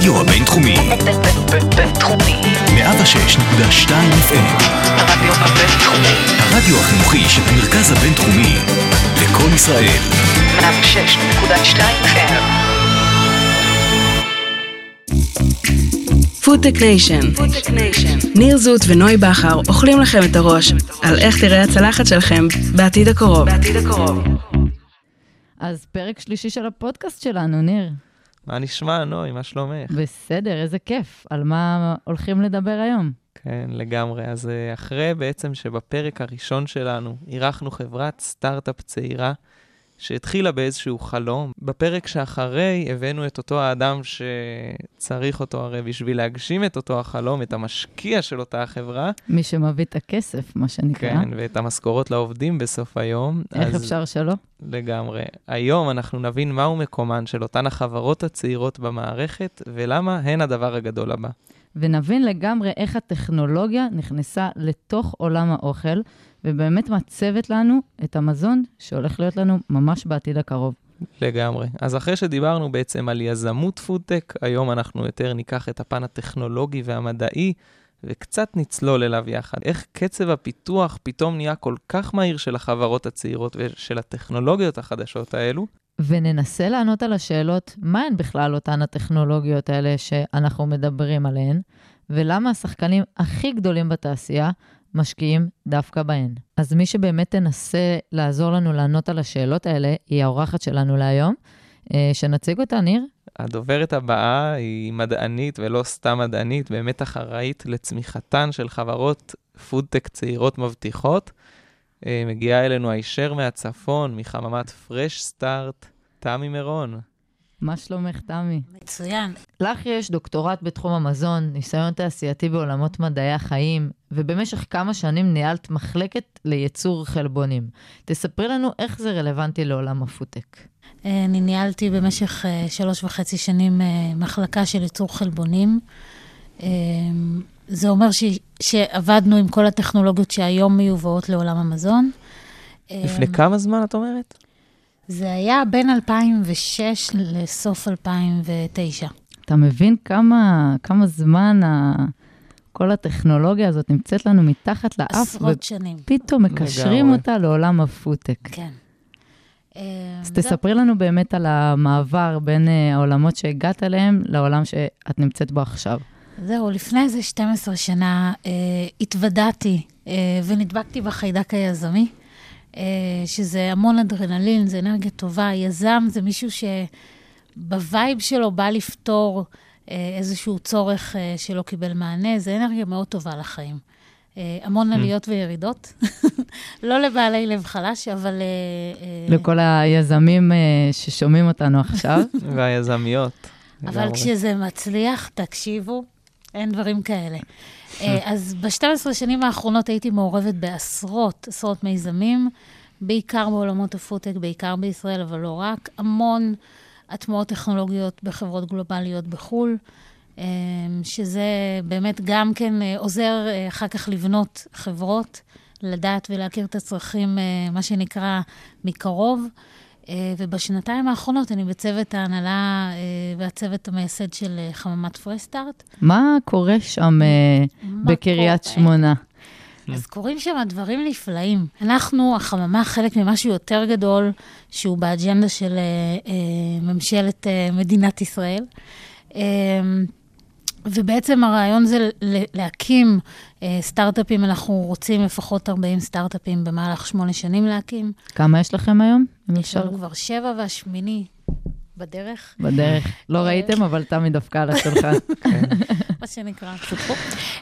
הרדיו הבינתחומי. בינתחומי. 106.2 FM. הרדיו הבינתחומי. הרדיו החינוכי של המרכז הבינתחומי. לקום ישראל. 106.2 FM. FoodTech Nation. ניר זוט ונוי בכר אוכלים לכם את הראש על איך תראה הצלחת שלכם בעתיד הקרוב. אז פרק שלישי של הפודקאסט שלנו, ניר. מה נשמע, נוי? מה שלומך? בסדר, איזה כיף. על מה הולכים לדבר היום? כן, לגמרי. אז אה, אחרי בעצם שבפרק הראשון שלנו אירחנו חברת סטארט-אפ צעירה שהתחילה באיזשהו חלום, בפרק שאחרי הבאנו את אותו האדם שצריך אותו הרי בשביל להגשים את אותו החלום, את המשקיע של אותה החברה. מי שמביא את הכסף, מה שנקרא. כן, ואת המשכורות לעובדים בסוף היום. איך אז אפשר שלא? לגמרי. היום אנחנו נבין מהו מקומן של אותן החברות הצעירות במערכת, ולמה הן הדבר הגדול הבא. ונבין לגמרי איך הטכנולוגיה נכנסה לתוך עולם האוכל, ובאמת מעצבת לנו את המזון שהולך להיות לנו ממש בעתיד הקרוב. לגמרי. אז אחרי שדיברנו בעצם על יזמות פודטק, היום אנחנו יותר ניקח את הפן הטכנולוגי והמדעי, וקצת נצלול אליו יחד. איך קצב הפיתוח פתאום נהיה כל כך מהיר של החברות הצעירות ושל הטכנולוגיות החדשות האלו, וננסה לענות על השאלות, מה הן בכלל אותן הטכנולוגיות האלה שאנחנו מדברים עליהן, ולמה השחקנים הכי גדולים בתעשייה משקיעים דווקא בהן. אז מי שבאמת תנסה לעזור לנו לענות על השאלות האלה, היא האורחת שלנו להיום, אה, שנציג אותה, ניר. הדוברת הבאה היא מדענית ולא סתם מדענית, באמת אחראית לצמיחתן של חברות פודטק צעירות מבטיחות. אה, מגיעה אלינו הישר מהצפון, מחממת Fresh Start, תמי מירון. מה שלומך, תמי? מצוין. לך יש דוקטורט בתחום המזון, ניסיון תעשייתי בעולמות מדעי החיים, ובמשך כמה שנים ניהלת מחלקת לייצור חלבונים. תספרי לנו איך זה רלוונטי לעולם הפודטק. אה, אני ניהלתי במשך אה, שלוש וחצי שנים אה, מחלקה של ייצור חלבונים. זה אומר ש... שעבדנו עם כל הטכנולוגיות שהיום מיובאות לעולם המזון. לפני כמה זמן את אומרת? זה היה בין 2006 לסוף 2009. אתה מבין כמה, כמה זמן ה... כל הטכנולוגיה הזאת נמצאת לנו מתחת לאף? עשרות שנים. ופתאום מקשרים לגמרי. אותה לעולם הפודטק. כן. אז תספרי לנו באמת על המעבר בין אה, העולמות שהגעת אליהם לעולם שאת נמצאת בו עכשיו. זהו, לפני איזה 12 שנה אה, התוודעתי אה, ונדבקתי בחיידק היזמי, אה, שזה המון אדרנלין, זה אנרגיה טובה. יזם זה מישהו שבווייב שלו בא לפתור אה, איזשהו צורך אה, שלא קיבל מענה, זה אנרגיה מאוד טובה לחיים. אה, המון עליות וירידות, לא לבעלי לב חלש, אבל... אה, אה, לכל היזמים אה, ששומעים אותנו עכשיו. והיזמיות. אבל. כשזה מצליח, תקשיבו, אין דברים כאלה. אה, אז ב-12 שנים האחרונות הייתי מעורבת בעשרות, עשרות מיזמים, בעיקר בעולמות הפודטק, בעיקר בישראל, אבל לא רק. המון הטמעות טכנולוגיות בחברות גלובליות בחו"ל, אה, שזה באמת גם כן אה, עוזר אחר כך לבנות חברות, לדעת ולהכיר את הצרכים, מה שנקרא, מקרוב. אה, ובשנתיים האחרונות אני בצוות ההנהלה אה, והצוות המייסד של אה, חממת פרסטארט. מה קורה שם מה בקריית קורה? שמונה? אז קורים שם דברים נפלאים. אנחנו, החממה, חלק ממשהו יותר גדול, שהוא באג'נדה של ממשלת מדינת ישראל. ובעצם הרעיון זה להקים אה, סטארט-אפים, אנחנו רוצים לפחות 40 סטארט-אפים במהלך שמונה שנים להקים. כמה יש לכם היום? יש לנו כבר שבע והשמיני בדרך. בדרך. לא ראיתם, אבל תמי דפקה על השולחן. מה שנקרא, צופו.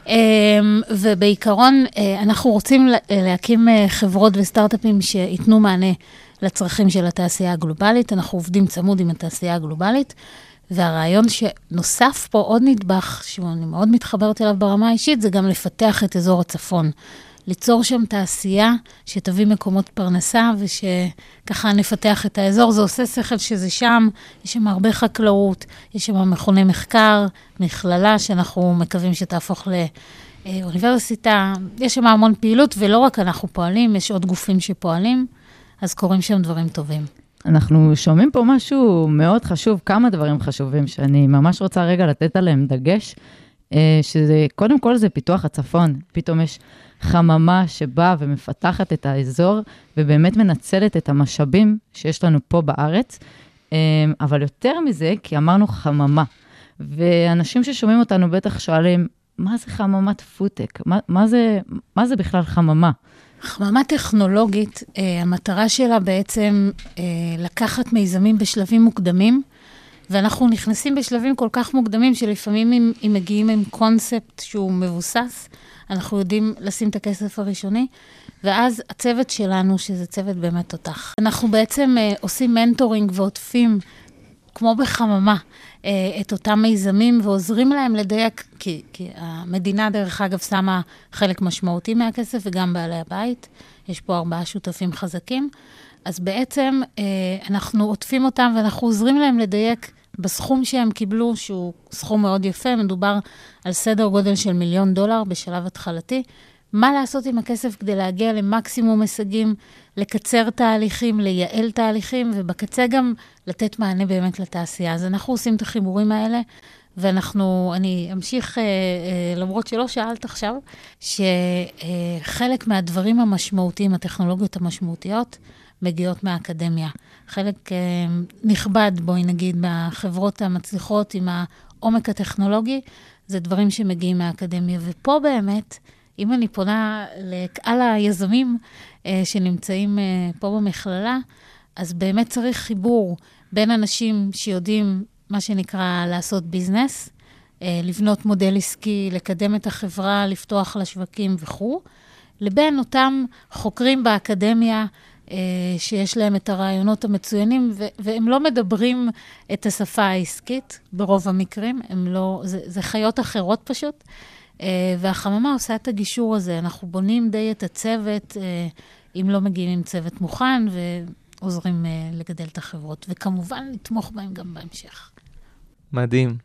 אמ, ובעיקרון, אה, אנחנו רוצים לה- להקים אה, חברות וסטארט-אפים שייתנו מענה לצרכים של התעשייה הגלובלית. אנחנו עובדים צמוד עם התעשייה הגלובלית, והרעיון שנוסף פה עוד נדבך, שאני מאוד מתחברת אליו ברמה האישית, זה גם לפתח את אזור הצפון. ליצור שם תעשייה שתביא מקומות פרנסה ושככה נפתח את האזור. זה עושה שכל שזה שם, יש שם הרבה חקלאות, יש שם מכוני מחקר, מכללה שאנחנו מקווים שתהפוך לאוניברסיטה. יש שם המון פעילות, ולא רק אנחנו פועלים, יש עוד גופים שפועלים, אז קורים שם דברים טובים. אנחנו שומעים פה משהו מאוד חשוב, כמה דברים חשובים שאני ממש רוצה רגע לתת עליהם דגש, אה, שזה, קודם כל זה פיתוח הצפון. פתאום יש חממה שבאה ומפתחת את האזור, ובאמת מנצלת את המשאבים שיש לנו פה בארץ. אה, אבל יותר מזה, כי אמרנו חממה. ואנשים ששומעים אותנו בטח שואלים, מה זה חממת פודטק? מה, מה, מה זה בכלל חממה? חממה טכנולוגית, אה, המטרה שלה בעצם אה, לקחת מיזמים בשלבים מוקדמים, ואנחנו נכנסים בשלבים כל כך מוקדמים, שלפעמים אם, אם מגיעים עם קונספט שהוא מבוסס, אנחנו יודעים לשים את הכסף הראשוני, ואז הצוות שלנו, שזה צוות באמת תותח. אנחנו בעצם אה, עושים מנטורינג ועוטפים, כמו בחממה, את אותם מיזמים ועוזרים להם לדייק, כי, כי המדינה, דרך אגב, שמה חלק משמעותי מהכסף, וגם בעלי הבית. יש פה ארבעה שותפים חזקים. אז בעצם אה, אנחנו עוטפים אותם ואנחנו עוזרים להם לדייק בסכום שהם קיבלו, שהוא סכום מאוד יפה, מדובר על סדר גודל של מיליון דולר בשלב התחלתי. מה לעשות עם הכסף כדי להגיע למקסימום הישגים, לקצר תהליכים, לייעל תהליכים, ובקצה גם לתת מענה באמת לתעשייה. אז אנחנו עושים את החיבורים האלה, ואנחנו, אני אמשיך, אה, אה, למרות שלא שאלת עכשיו, שחלק מהדברים המשמעותיים, הטכנולוגיות המשמעותיות, מגיעות מהאקדמיה. חלק אה, נכבד, בואי נגיד, מהחברות המצליחות עם העומק הטכנולוגי, זה דברים שמגיעים מהאקדמיה. ופה באמת, אם אני פונה לקהל היזמים אה, שנמצאים אה, פה במכללה, אז באמת צריך חיבור בין אנשים שיודעים, מה שנקרא, לעשות ביזנס, אה, לבנות מודל עסקי, לקדם את החברה, לפתוח לשווקים וכו', לבין אותם חוקרים באקדמיה, אה, שיש להם את הרעיונות המצוינים, ו- והם לא מדברים את השפה העסקית ברוב המקרים, הם לא, זה, זה חיות אחרות פשוט. אה, והחממה עושה את הגישור הזה. אנחנו בונים די את הצוות, אה, אם לא מגיעים עם צוות מוכן, ועוזרים אה, לגדל את החברות. וכמובן, לתמוך בהם גם בהמשך. מדהים.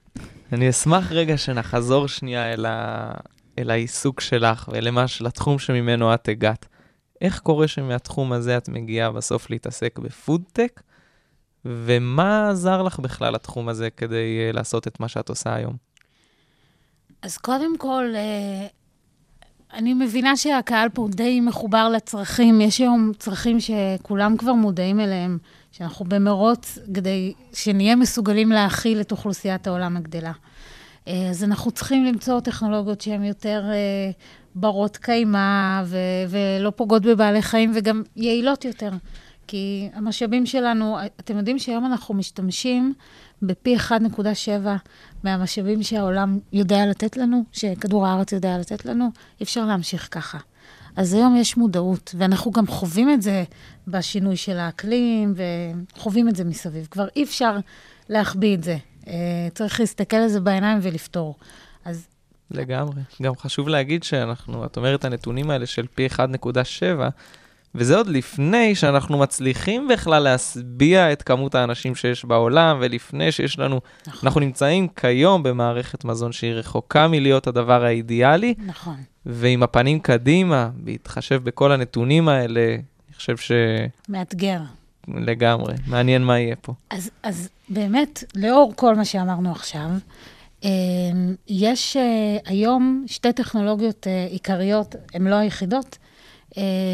אני אשמח רגע שנחזור שנייה אל, ה... אל העיסוק שלך ולמש, לתחום שממנו את הגעת. איך קורה שמהתחום הזה את מגיעה בסוף להתעסק בפודטק, ומה עזר לך בכלל לתחום הזה כדי לעשות את מה שאת עושה היום? אז קודם כל, אה, אני מבינה שהקהל פה די מחובר לצרכים. יש היום צרכים שכולם כבר מודעים אליהם, שאנחנו במרוץ כדי שנהיה מסוגלים להכיל את אוכלוסיית העולם הגדלה. אה, אז אנחנו צריכים למצוא טכנולוגיות שהן יותר אה, ברות קיימא ו- ולא פוגעות בבעלי חיים וגם יעילות יותר. כי המשאבים שלנו, אתם יודעים שהיום אנחנו משתמשים בפי 1.7 מהמשאבים שהעולם יודע לתת לנו, שכדור הארץ יודע לתת לנו, אי אפשר להמשיך ככה. אז היום יש מודעות, ואנחנו גם חווים את זה בשינוי של האקלים, וחווים את זה מסביב. כבר אי אפשר להחביא את זה. Uh, צריך להסתכל על זה בעיניים ולפתור. אז... לגמרי. גם חשוב להגיד שאנחנו, את אומרת, הנתונים האלה של פי 1.7, וזה עוד לפני שאנחנו מצליחים בכלל להשביע את כמות האנשים שיש בעולם, ולפני שיש לנו, נכון. אנחנו נמצאים כיום במערכת מזון שהיא רחוקה מלהיות הדבר האידיאלי. נכון. ועם הפנים קדימה, בהתחשב בכל הנתונים האלה, אני חושב ש... מאתגר. לגמרי, מעניין מה יהיה פה. אז, אז באמת, לאור כל מה שאמרנו עכשיו, אמ, יש אה, היום שתי טכנולוגיות אה, עיקריות, הן לא היחידות, אה,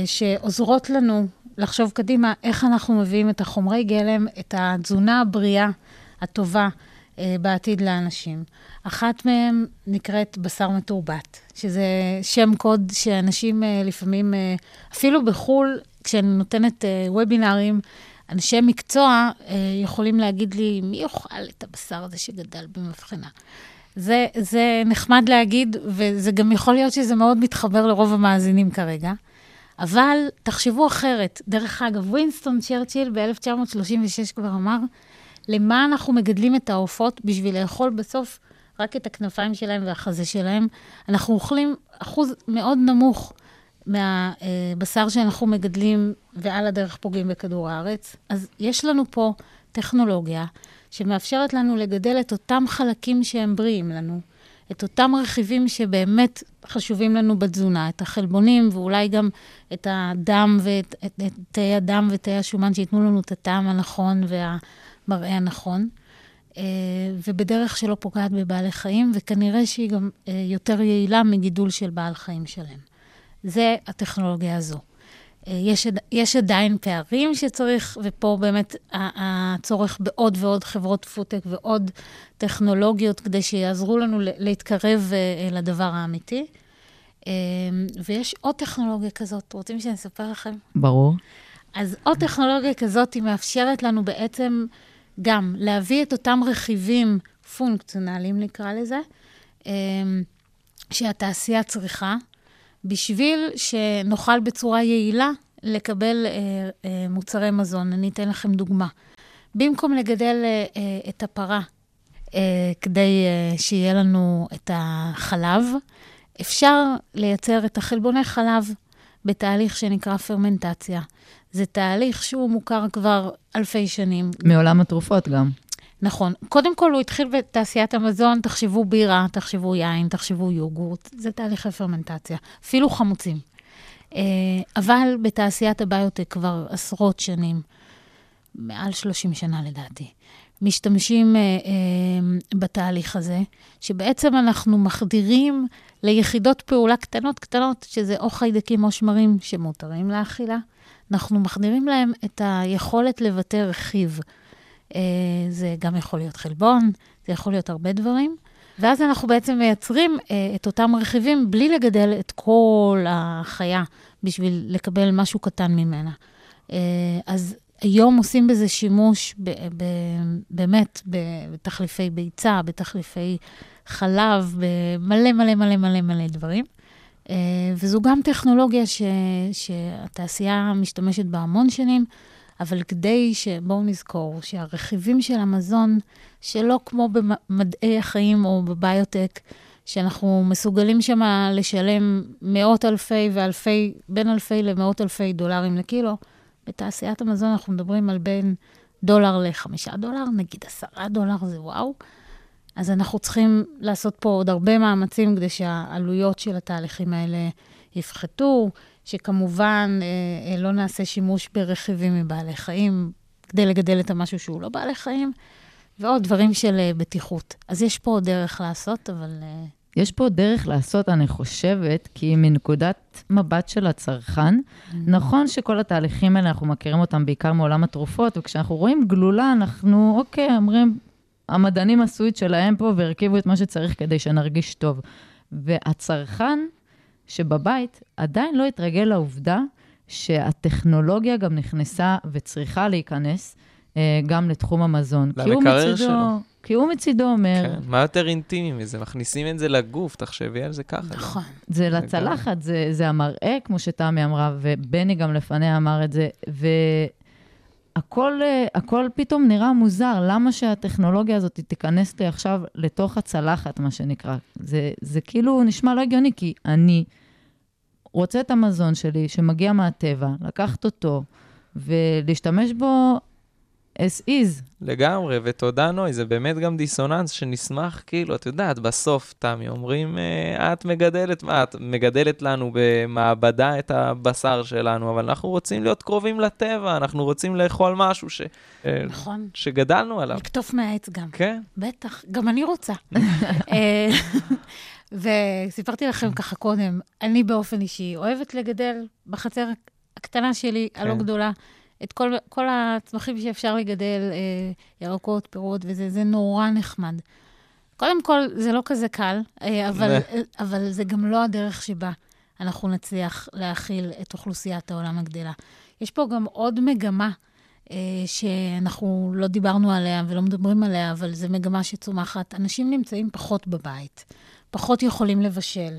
שעוזרות לנו לחשוב קדימה איך אנחנו מביאים את החומרי גלם, את התזונה הבריאה, הטובה, אה, בעתיד לאנשים. אחת מהן נקראת בשר מתורבת, שזה שם קוד שאנשים אה, לפעמים, אפילו בחו"ל, כשאני נותנת וובינארים, אנשי מקצוע יכולים להגיד לי, מי יאכל את הבשר הזה שגדל במבחנה? זה, זה נחמד להגיד, וזה גם יכול להיות שזה מאוד מתחבר לרוב המאזינים כרגע. אבל תחשבו אחרת. דרך אגב, ווינסטון צ'רצ'יל ב-1936 כבר אמר, למה אנחנו מגדלים את העופות בשביל לאכול בסוף רק את הכנפיים שלהם והחזה שלהם? אנחנו אוכלים אחוז מאוד נמוך מהבשר שאנחנו מגדלים, ועל הדרך פוגעים בכדור הארץ. אז יש לנו פה טכנולוגיה שמאפשרת לנו לגדל את אותם חלקים שהם בריאים לנו, את אותם רכיבים שבאמת חשובים לנו בתזונה, את החלבונים ואולי גם את הדם ואת את, את תאי הדם ותאי השומן שייתנו לנו את הטעם הנכון והמראה הנכון. אה, ובדרך שלא פוגעת בבעלי חיים, וכנראה שהיא גם אה, יותר יעילה מגידול של בעל חיים שלם. זה הטכנולוגיה הזו. אה, יש, יש עדיין פערים שצריך, ופה באמת הצורך בעוד ועוד חברות פודטק ועוד טכנולוגיות כדי שיעזרו לנו להתקרב לדבר האמיתי. ויש עוד טכנולוגיה כזאת, רוצים שאני אספר לכם? ברור. אז עוד טכנולוגיה כזאת, היא מאפשרת לנו בעצם גם להביא את אותם רכיבים פונקציונליים, נקרא לזה, שהתעשייה צריכה, בשביל שנוכל בצורה יעילה לקבל אה, אה, מוצרי מזון. אני אתן לכם דוגמה. במקום לגדל אה, את הפרה כדי שיהיה לנו את החלב, אפשר לייצר את החלבוני חלב בתהליך שנקרא פרמנטציה. זה תהליך שהוא מוכר כבר אלפי שנים. מעולם התרופות גם. נכון. קודם כל, הוא התחיל בתעשיית המזון, תחשבו בירה, תחשבו יין, תחשבו יוגורט, זה תהליכי פרמנטציה, אפילו חמוצים. אה, אבל בתעשיית הביוטק כבר עשרות שנים, מעל 30 שנה לדעתי, משתמשים אה, אה, בתהליך הזה, שבעצם אנחנו מחדירים ליחידות פעולה קטנות קטנות, שזה או חיידקים או שמרים שמותרים לאכילה, אנחנו מחדירים להם את היכולת לבטא רכיב. אה, זה גם יכול להיות חלבון, זה יכול להיות הרבה דברים. ואז אנחנו בעצם מייצרים אה, את אותם רכיבים בלי לגדל את כל החיה בשביל לקבל משהו קטן ממנה. אה, אז היום עושים בזה שימוש ב, ב, באמת בתחליפי ביצה, בתחליפי חלב, במלא מלא מלא מלא מלא דברים. וזו גם טכנולוגיה ש, שהתעשייה משתמשת בה המון שנים, אבל כדי ש... בואו נזכור שהרכיבים של המזון, שלא כמו במדעי החיים או בביוטק, שאנחנו מסוגלים שם לשלם מאות אלפי ואלפי, בין אלפי למאות אלפי דולרים לקילו, בתעשיית המזון אנחנו מדברים על בין דולר לחמישה דולר, נגיד עשרה דולר זה וואו. אז אנחנו צריכים לעשות פה עוד הרבה מאמצים כדי שהעלויות של התהליכים האלה יפחתו, שכמובן אה, אה, לא נעשה שימוש ברכיבים מבעלי חיים כדי לגדל את המשהו שהוא לא בעלי חיים, ועוד דברים של אה, בטיחות. אז יש פה עוד דרך לעשות, אבל... אה... יש פה דרך לעשות, אני חושבת, כי מנקודת מבט של הצרכן, mm-hmm. נכון שכל התהליכים האלה, אנחנו מכירים אותם בעיקר מעולם התרופות, וכשאנחנו רואים גלולה, אנחנו, אוקיי, אומרים, המדענים עשו את שלהם פה והרכיבו את מה שצריך כדי שנרגיש טוב. והצרכן שבבית עדיין לא התרגל לעובדה שהטכנולוגיה גם נכנסה וצריכה להיכנס אה, גם לתחום המזון. למקרר שלו. כי הוא מצידו אומר... כן, מה יותר אינטימי מזה? מכניסים את זה לגוף, תחשבי על זה ככה. נכון. זה לצלחת, זה, זה המראה, כמו שתמי אמרה, ובני גם לפניה אמר את זה, והכל הכל פתאום נראה מוזר. למה שהטכנולוגיה הזאת תיכנס לי עכשיו לתוך הצלחת, מה שנקרא? זה, זה כאילו נשמע לא הגיוני, כי אני רוצה את המזון שלי, שמגיע מהטבע, לקחת אותו ולהשתמש בו as is. לגמרי, ותודה נוי, זה באמת גם דיסוננס שנשמח, כאילו, את יודעת, בסוף, תמי, אומרים, אה, את מגדלת, מה, את מגדלת לנו במעבדה את הבשר שלנו, אבל אנחנו רוצים להיות קרובים לטבע, אנחנו רוצים לאכול משהו ש... אה, נכון. שגדלנו עליו. לקטוף מהעץ גם. כן. בטח, גם אני רוצה. אה, וסיפרתי לכם ככה קודם, אני באופן אישי אוהבת לגדל בחצר הקטנה שלי, כן. הלא גדולה. את כל, כל הצמחים שאפשר לגדל, אה, ירקות, פירות וזה, זה נורא נחמד. קודם כל, זה לא כזה קל, אה, אבל, אבל זה גם לא הדרך שבה אנחנו נצליח להכיל את אוכלוסיית העולם הגדלה. יש פה גם עוד מגמה אה, שאנחנו לא דיברנו עליה ולא מדברים עליה, אבל זו מגמה שצומחת. אנשים נמצאים פחות בבית, פחות יכולים לבשל.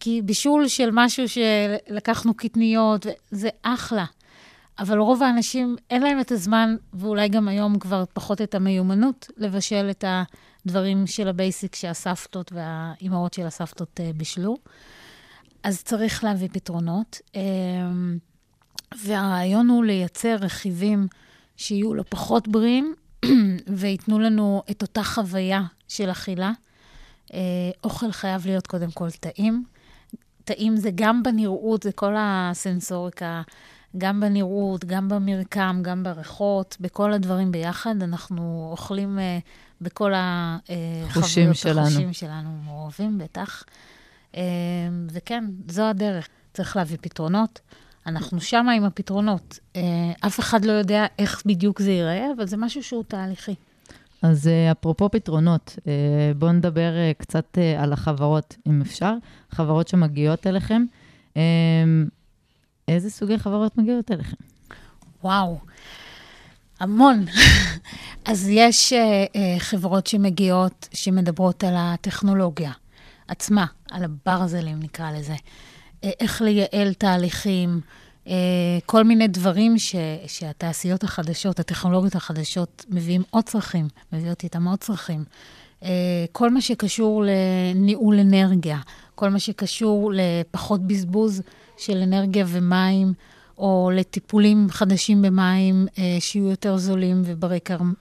כי בישול של משהו שלקחנו קטניות, זה אחלה. אבל רוב האנשים, אין להם את הזמן, ואולי גם היום כבר פחות את המיומנות, לבשל את הדברים של ה basic שהסבתות והאימהות של הסבתות אה, בישלו. אז צריך להביא פתרונות. Um, והרעיון הוא לייצר רכיבים שיהיו לא פחות בריאים, וייתנו לנו את אותה חוויה של אכילה. אה, אוכל חייב להיות קודם כל טעים. טעים זה גם בנראות, זה כל הסנסוריקה, גם בנראות, גם במרקם, גם בריחות, בכל הדברים ביחד. אנחנו אוכלים אה, בכל החוויות, שלנו. החושים שלנו מעורבים, בטח. אה, וכן, זו הדרך. צריך להביא פתרונות. אנחנו שמה עם הפתרונות. אה, אף אחד לא יודע איך בדיוק זה ייראה, אבל זה משהו שהוא תהליכי. אז אה, אפרופו פתרונות, אה, בואו נדבר אה, קצת על החברות, אם אפשר. חברות שמגיעות אליכם. איזה סוגי חברות מגיעות אליכם? וואו, המון. אז יש חברות שמגיעות, שמדברות על הטכנולוגיה עצמה, על הברזלים נקרא לזה. איך לייעל תהליכים, כל מיני דברים ש, שהתעשיות החדשות, הטכנולוגיות החדשות, מביאים עוד צרכים, מביאות איתם עוד צרכים. Uh, כל מה שקשור לניהול אנרגיה, כל מה שקשור לפחות בזבוז של אנרגיה ומים, או לטיפולים חדשים במים אה, שיהיו יותר זולים וברי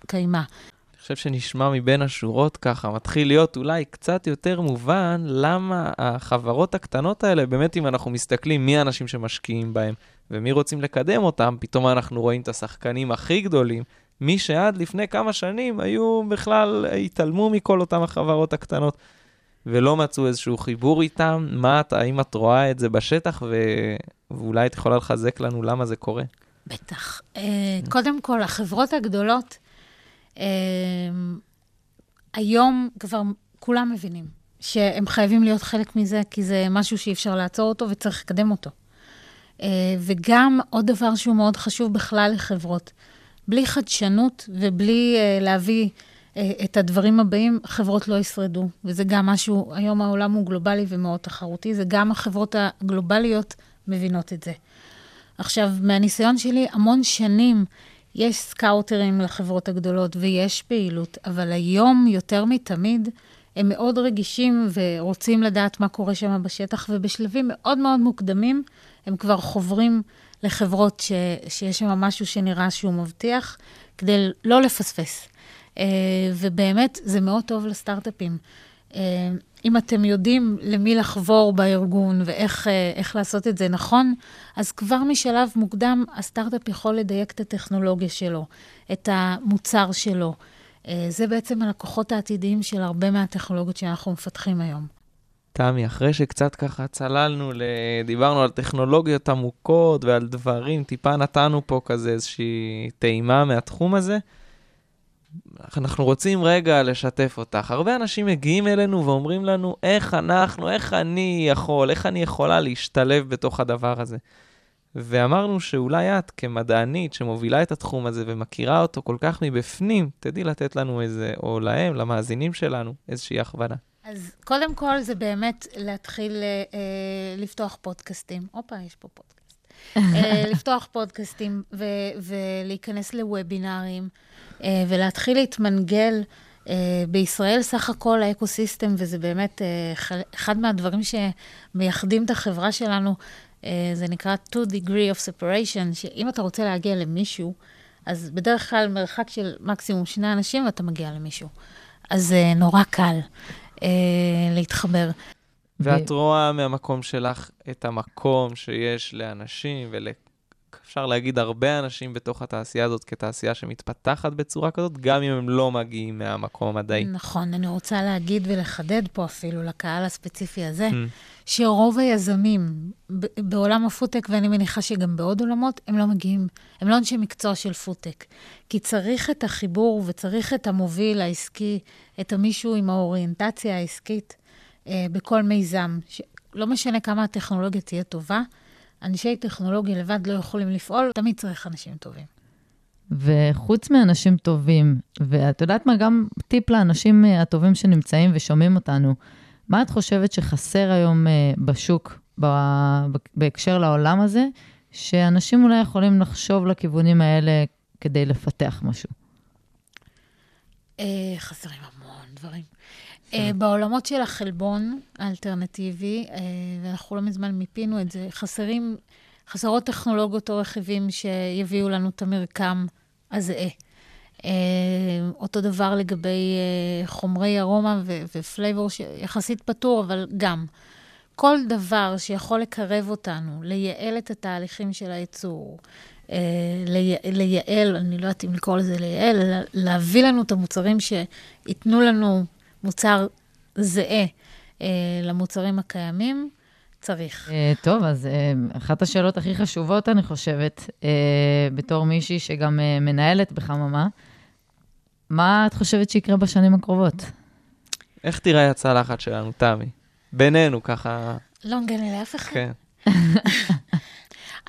קיימא. אני חושב שנשמע מבין השורות ככה, מתחיל להיות אולי קצת יותר מובן למה החברות הקטנות האלה, באמת אם אנחנו מסתכלים מי האנשים שמשקיעים בהם ומי רוצים לקדם אותם, פתאום אנחנו רואים את השחקנים הכי גדולים, מי שעד לפני כמה שנים היו בכלל, התעלמו מכל אותם החברות הקטנות. ולא מצאו איזשהו חיבור איתם, מה את, האם את רואה את זה בשטח, ו... ואולי את יכולה לחזק לנו למה זה קורה? בטח. Uh, קודם כל, החברות הגדולות, uh, היום כבר כולם מבינים שהם חייבים להיות חלק מזה, כי זה משהו שאי אפשר לעצור אותו וצריך לקדם אותו. Uh, וגם עוד דבר שהוא מאוד חשוב בכלל לחברות, בלי חדשנות ובלי uh, להביא את הדברים הבאים, חברות לא ישרדו. וזה גם משהו, היום העולם הוא גלובלי ומאוד תחרותי, זה גם החברות הגלובליות מבינות את זה. עכשיו, מהניסיון שלי, המון שנים יש סקאוטרים לחברות הגדולות ויש פעילות, אבל היום, יותר מתמיד, הם מאוד רגישים ורוצים לדעת מה קורה שם בשטח, ובשלבים מאוד מאוד מוקדמים הם כבר חוברים לחברות ש, שיש שם משהו שנראה שהוא מבטיח, כדי לא לפספס. Uh, ובאמת, זה מאוד טוב לסטארט-אפים. Uh, אם אתם יודעים למי לחבור בארגון ואיך uh, לעשות את זה נכון, אז כבר משלב מוקדם הסטארט-אפ יכול לדייק את הטכנולוגיה שלו, את המוצר שלו. זה בעצם הלקוחות העתידיים של הרבה מהטכנולוגיות שאנחנו מפתחים היום. תמי, אחרי שקצת ככה צללנו, דיברנו על טכנולוגיות עמוקות ועל דברים, טיפה נתנו פה כזה איזושהי טעימה מהתחום הזה. אנחנו רוצים רגע לשתף אותך. הרבה אנשים מגיעים אלינו ואומרים לנו, איך אנחנו, איך אני יכול, איך אני יכולה להשתלב בתוך הדבר הזה. ואמרנו שאולי את, כמדענית שמובילה את התחום הזה ומכירה אותו כל כך מבפנים, תדעי לתת לנו איזה, או להם, למאזינים שלנו, איזושהי הכוונה. אז קודם כל זה באמת להתחיל אה, לפתוח פודקאסטים. הופה, יש פה פודקאסט. אה, לפתוח פודקאסטים ו- ולהיכנס לוובינארים. אה, ולהתחיל להתמנגל. Uh, בישראל סך הכל האקוסיסטם, וזה באמת uh, אחד מהדברים שמייחדים את החברה שלנו, uh, זה נקרא two degree of separation, שאם אתה רוצה להגיע למישהו, אז בדרך כלל מרחק של מקסימום שני אנשים ואתה מגיע למישהו. אז uh, נורא קל uh, להתחבר. ואת רואה מהמקום שלך את המקום שיש לאנשים ול... אפשר להגיד הרבה אנשים בתוך התעשייה הזאת כתעשייה שמתפתחת בצורה כזאת, גם אם הם לא מגיעים מהמקום המדעי. נכון, אני רוצה להגיד ולחדד פה אפילו לקהל הספציפי הזה, mm. שרוב היזמים בעולם הפודטק, ואני מניחה שגם בעוד עולמות, הם לא מגיעים, הם לא אנשי מקצוע של פודטק. כי צריך את החיבור וצריך את המוביל העסקי, את המישהו עם האוריינטציה העסקית אה, בכל מיזם. לא משנה כמה הטכנולוגיה תהיה טובה, אנשי טכנולוגיה לבד לא יכולים לפעול, תמיד צריך אנשים טובים. וחוץ מאנשים טובים, ואת יודעת מה, גם טיפ לאנשים אה, הטובים שנמצאים ושומעים אותנו, מה את חושבת שחסר היום אה, בשוק בהקשר לעולם הזה, שאנשים אולי יכולים לחשוב לכיוונים האלה כדי לפתח משהו? אה, חסרים המון דברים. אה, בעולמות של החלבון האלטרנטיבי, אה, ואנחנו לא מזמן מיפינו את זה, חסרים, חסרות טכנולוגיות או רכיבים שיביאו לנו את המרקם הזהה. אה, אותו דבר לגבי אה, חומרי ארומה ו flavor שיחסית פתור, אבל גם. כל דבר שיכול לקרב אותנו, לייעל את התהליכים של הייצור, אה, לי- לייעל, אני לא יודעת אם לקרוא לזה לייעל, אלא להביא לנו את המוצרים שייתנו לנו מוצר זהה אה, למוצרים הקיימים, צריך. אה, טוב, אז אה, אחת השאלות הכי חשובות, אני חושבת, אה, בתור מישהי שגם אה, מנהלת בחממה, מה את חושבת שיקרה בשנים הקרובות? איך תיראה הצלחת שלנו, תמי? בינינו, ככה, לא מגלה לאף אחד. כן.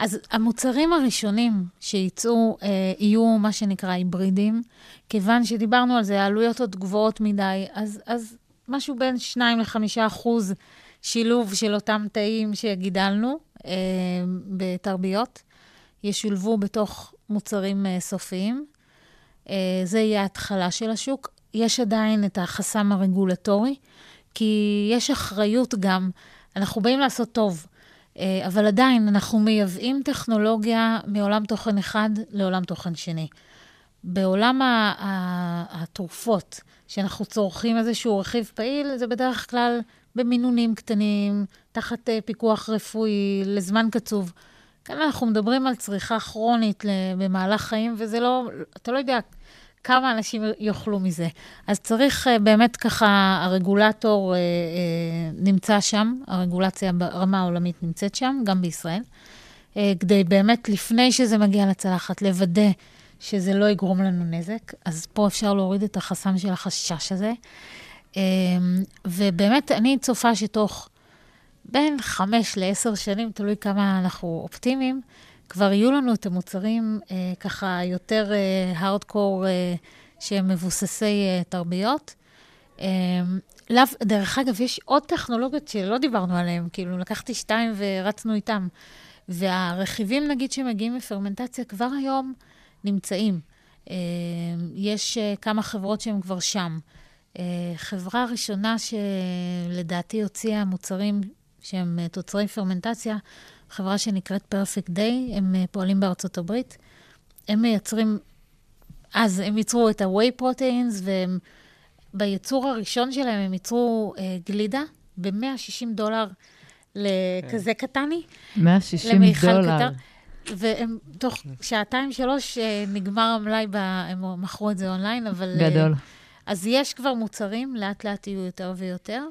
אז המוצרים הראשונים שייצאו אה, יהיו מה שנקרא היברידים, כיוון שדיברנו על זה, העלויות עוד גבוהות מדי, אז, אז משהו בין 2 ל-5 אחוז שילוב של אותם תאים שגידלנו אה, בתרביות, ישולבו בתוך מוצרים אה, סופיים. אה, זה יהיה ההתחלה של השוק. יש עדיין את החסם הרגולטורי, כי יש אחריות גם, אנחנו באים לעשות טוב. אה, אבל עדיין, אנחנו מייבאים טכנולוגיה מעולם תוכן אחד לעולם תוכן שני. בעולם התרופות, שאנחנו צורכים איזשהו רכיב פעיל, זה בדרך כלל במינונים קטנים, תחת אה, פיקוח רפואי, לזמן קצוב. כאן אנחנו מדברים על צריכה כרונית במהלך חיים, וזה לא, אתה לא יודע כמה אנשים יאכלו מזה. אז צריך uh, באמת ככה, הרגולטור uh, uh, נמצא שם, הרגולציה ברמה העולמית נמצאת שם, גם בישראל, כדי באמת, לפני שזה מגיע לצלחת, לוודא שזה לא יגרום לנו נזק. אז פה אפשר להוריד את החסם של החשש הזה. ובאמת, אני צופה שתוך בין חמש לעשר שנים, תלוי כמה אנחנו אופטימיים, כבר יהיו לנו את המוצרים אה, ככה יותר הארדקור, אה, אה, שהם מבוססי אה, תרביות. אה, לאו, דרך אגב, יש עוד טכנולוגיות שלא דיברנו עליהן, כאילו לקחתי שתיים ורצנו איתם. והרכיבים, נגיד, שמגיעים מפרמנטציה, כבר היום נמצאים. אה, יש אה, כמה חברות שהן כבר שם. אה, חברה ראשונה שלדעתי הוציאה מוצרים שהם אה, תוצרי פרמנטציה, חברה שנקראת Perfect Day, הם uh, פועלים בארצות הברית. הם מייצרים, אז הם ייצרו את ה-Way Proteins, והם, בייצור הראשון שלהם הם ייצרו uh, גלידה ב-160 דולר לכזה קטני. 160 למיכל דולר. קטן. והם תוך שעתיים, שלוש, אה, נגמר המלאי, ב... הם מכרו את זה אונליין, אבל... אה, גדול. אז יש כבר מוצרים, לאט לאט יהיו יותר ויותר.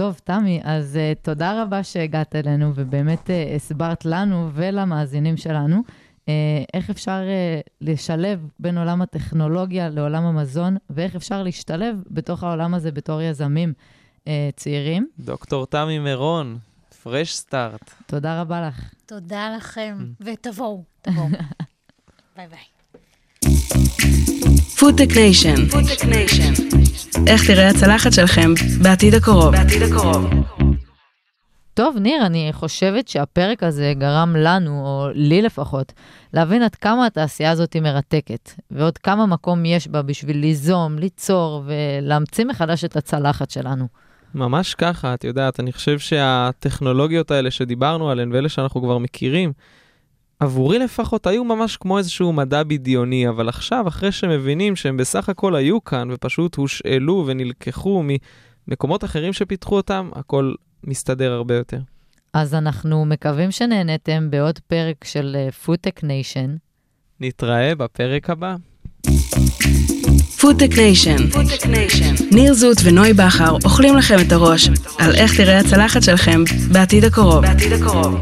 טוב, תמי, אז uh, תודה רבה שהגעת אלינו, ובאמת uh, הסברת לנו ולמאזינים שלנו uh, איך אפשר uh, לשלב בין עולם הטכנולוגיה לעולם המזון, ואיך אפשר להשתלב בתוך העולם הזה בתור יזמים אה, צעירים. דוקטור תמי מירון, Fresh Start. תודה רבה לך. תודה לכם, ותבואו, תבואו. ביי ביי. FoodTech Nation. איך תראה הצלחת שלכם בעתיד הקרוב. בעתיד הקרוב. טוב, ניר, אני חושבת שהפרק הזה גרם לנו, או לי לפחות, להבין עד כמה התעשייה הזאת היא מרתקת, ועוד כמה מקום יש בה בשביל ליזום, ליצור ולהמציא מחדש את הצלחת שלנו. ממש ככה, את יודעת, אני חושב שהטכנולוגיות האלה שדיברנו עליהן ואלה שאנחנו כבר מכירים, עבורי לפחות היו ממש כמו איזשהו מדע בדיוני, אבל עכשיו, אחרי שמבינים שהם בסך הכל היו כאן ופשוט הושאלו ונלקחו ממקומות אחרים שפיתחו אותם, הכל מסתדר הרבה יותר. אז אנחנו מקווים שנהנתם בעוד פרק של FoodTech Nation. נתראה בפרק הבא. FoodTech Nation. ניר זוט ונוי בכר אוכלים לכם את הראש על איך תראה הצלחת שלכם בעתיד הקרוב. בעתיד הקרוב.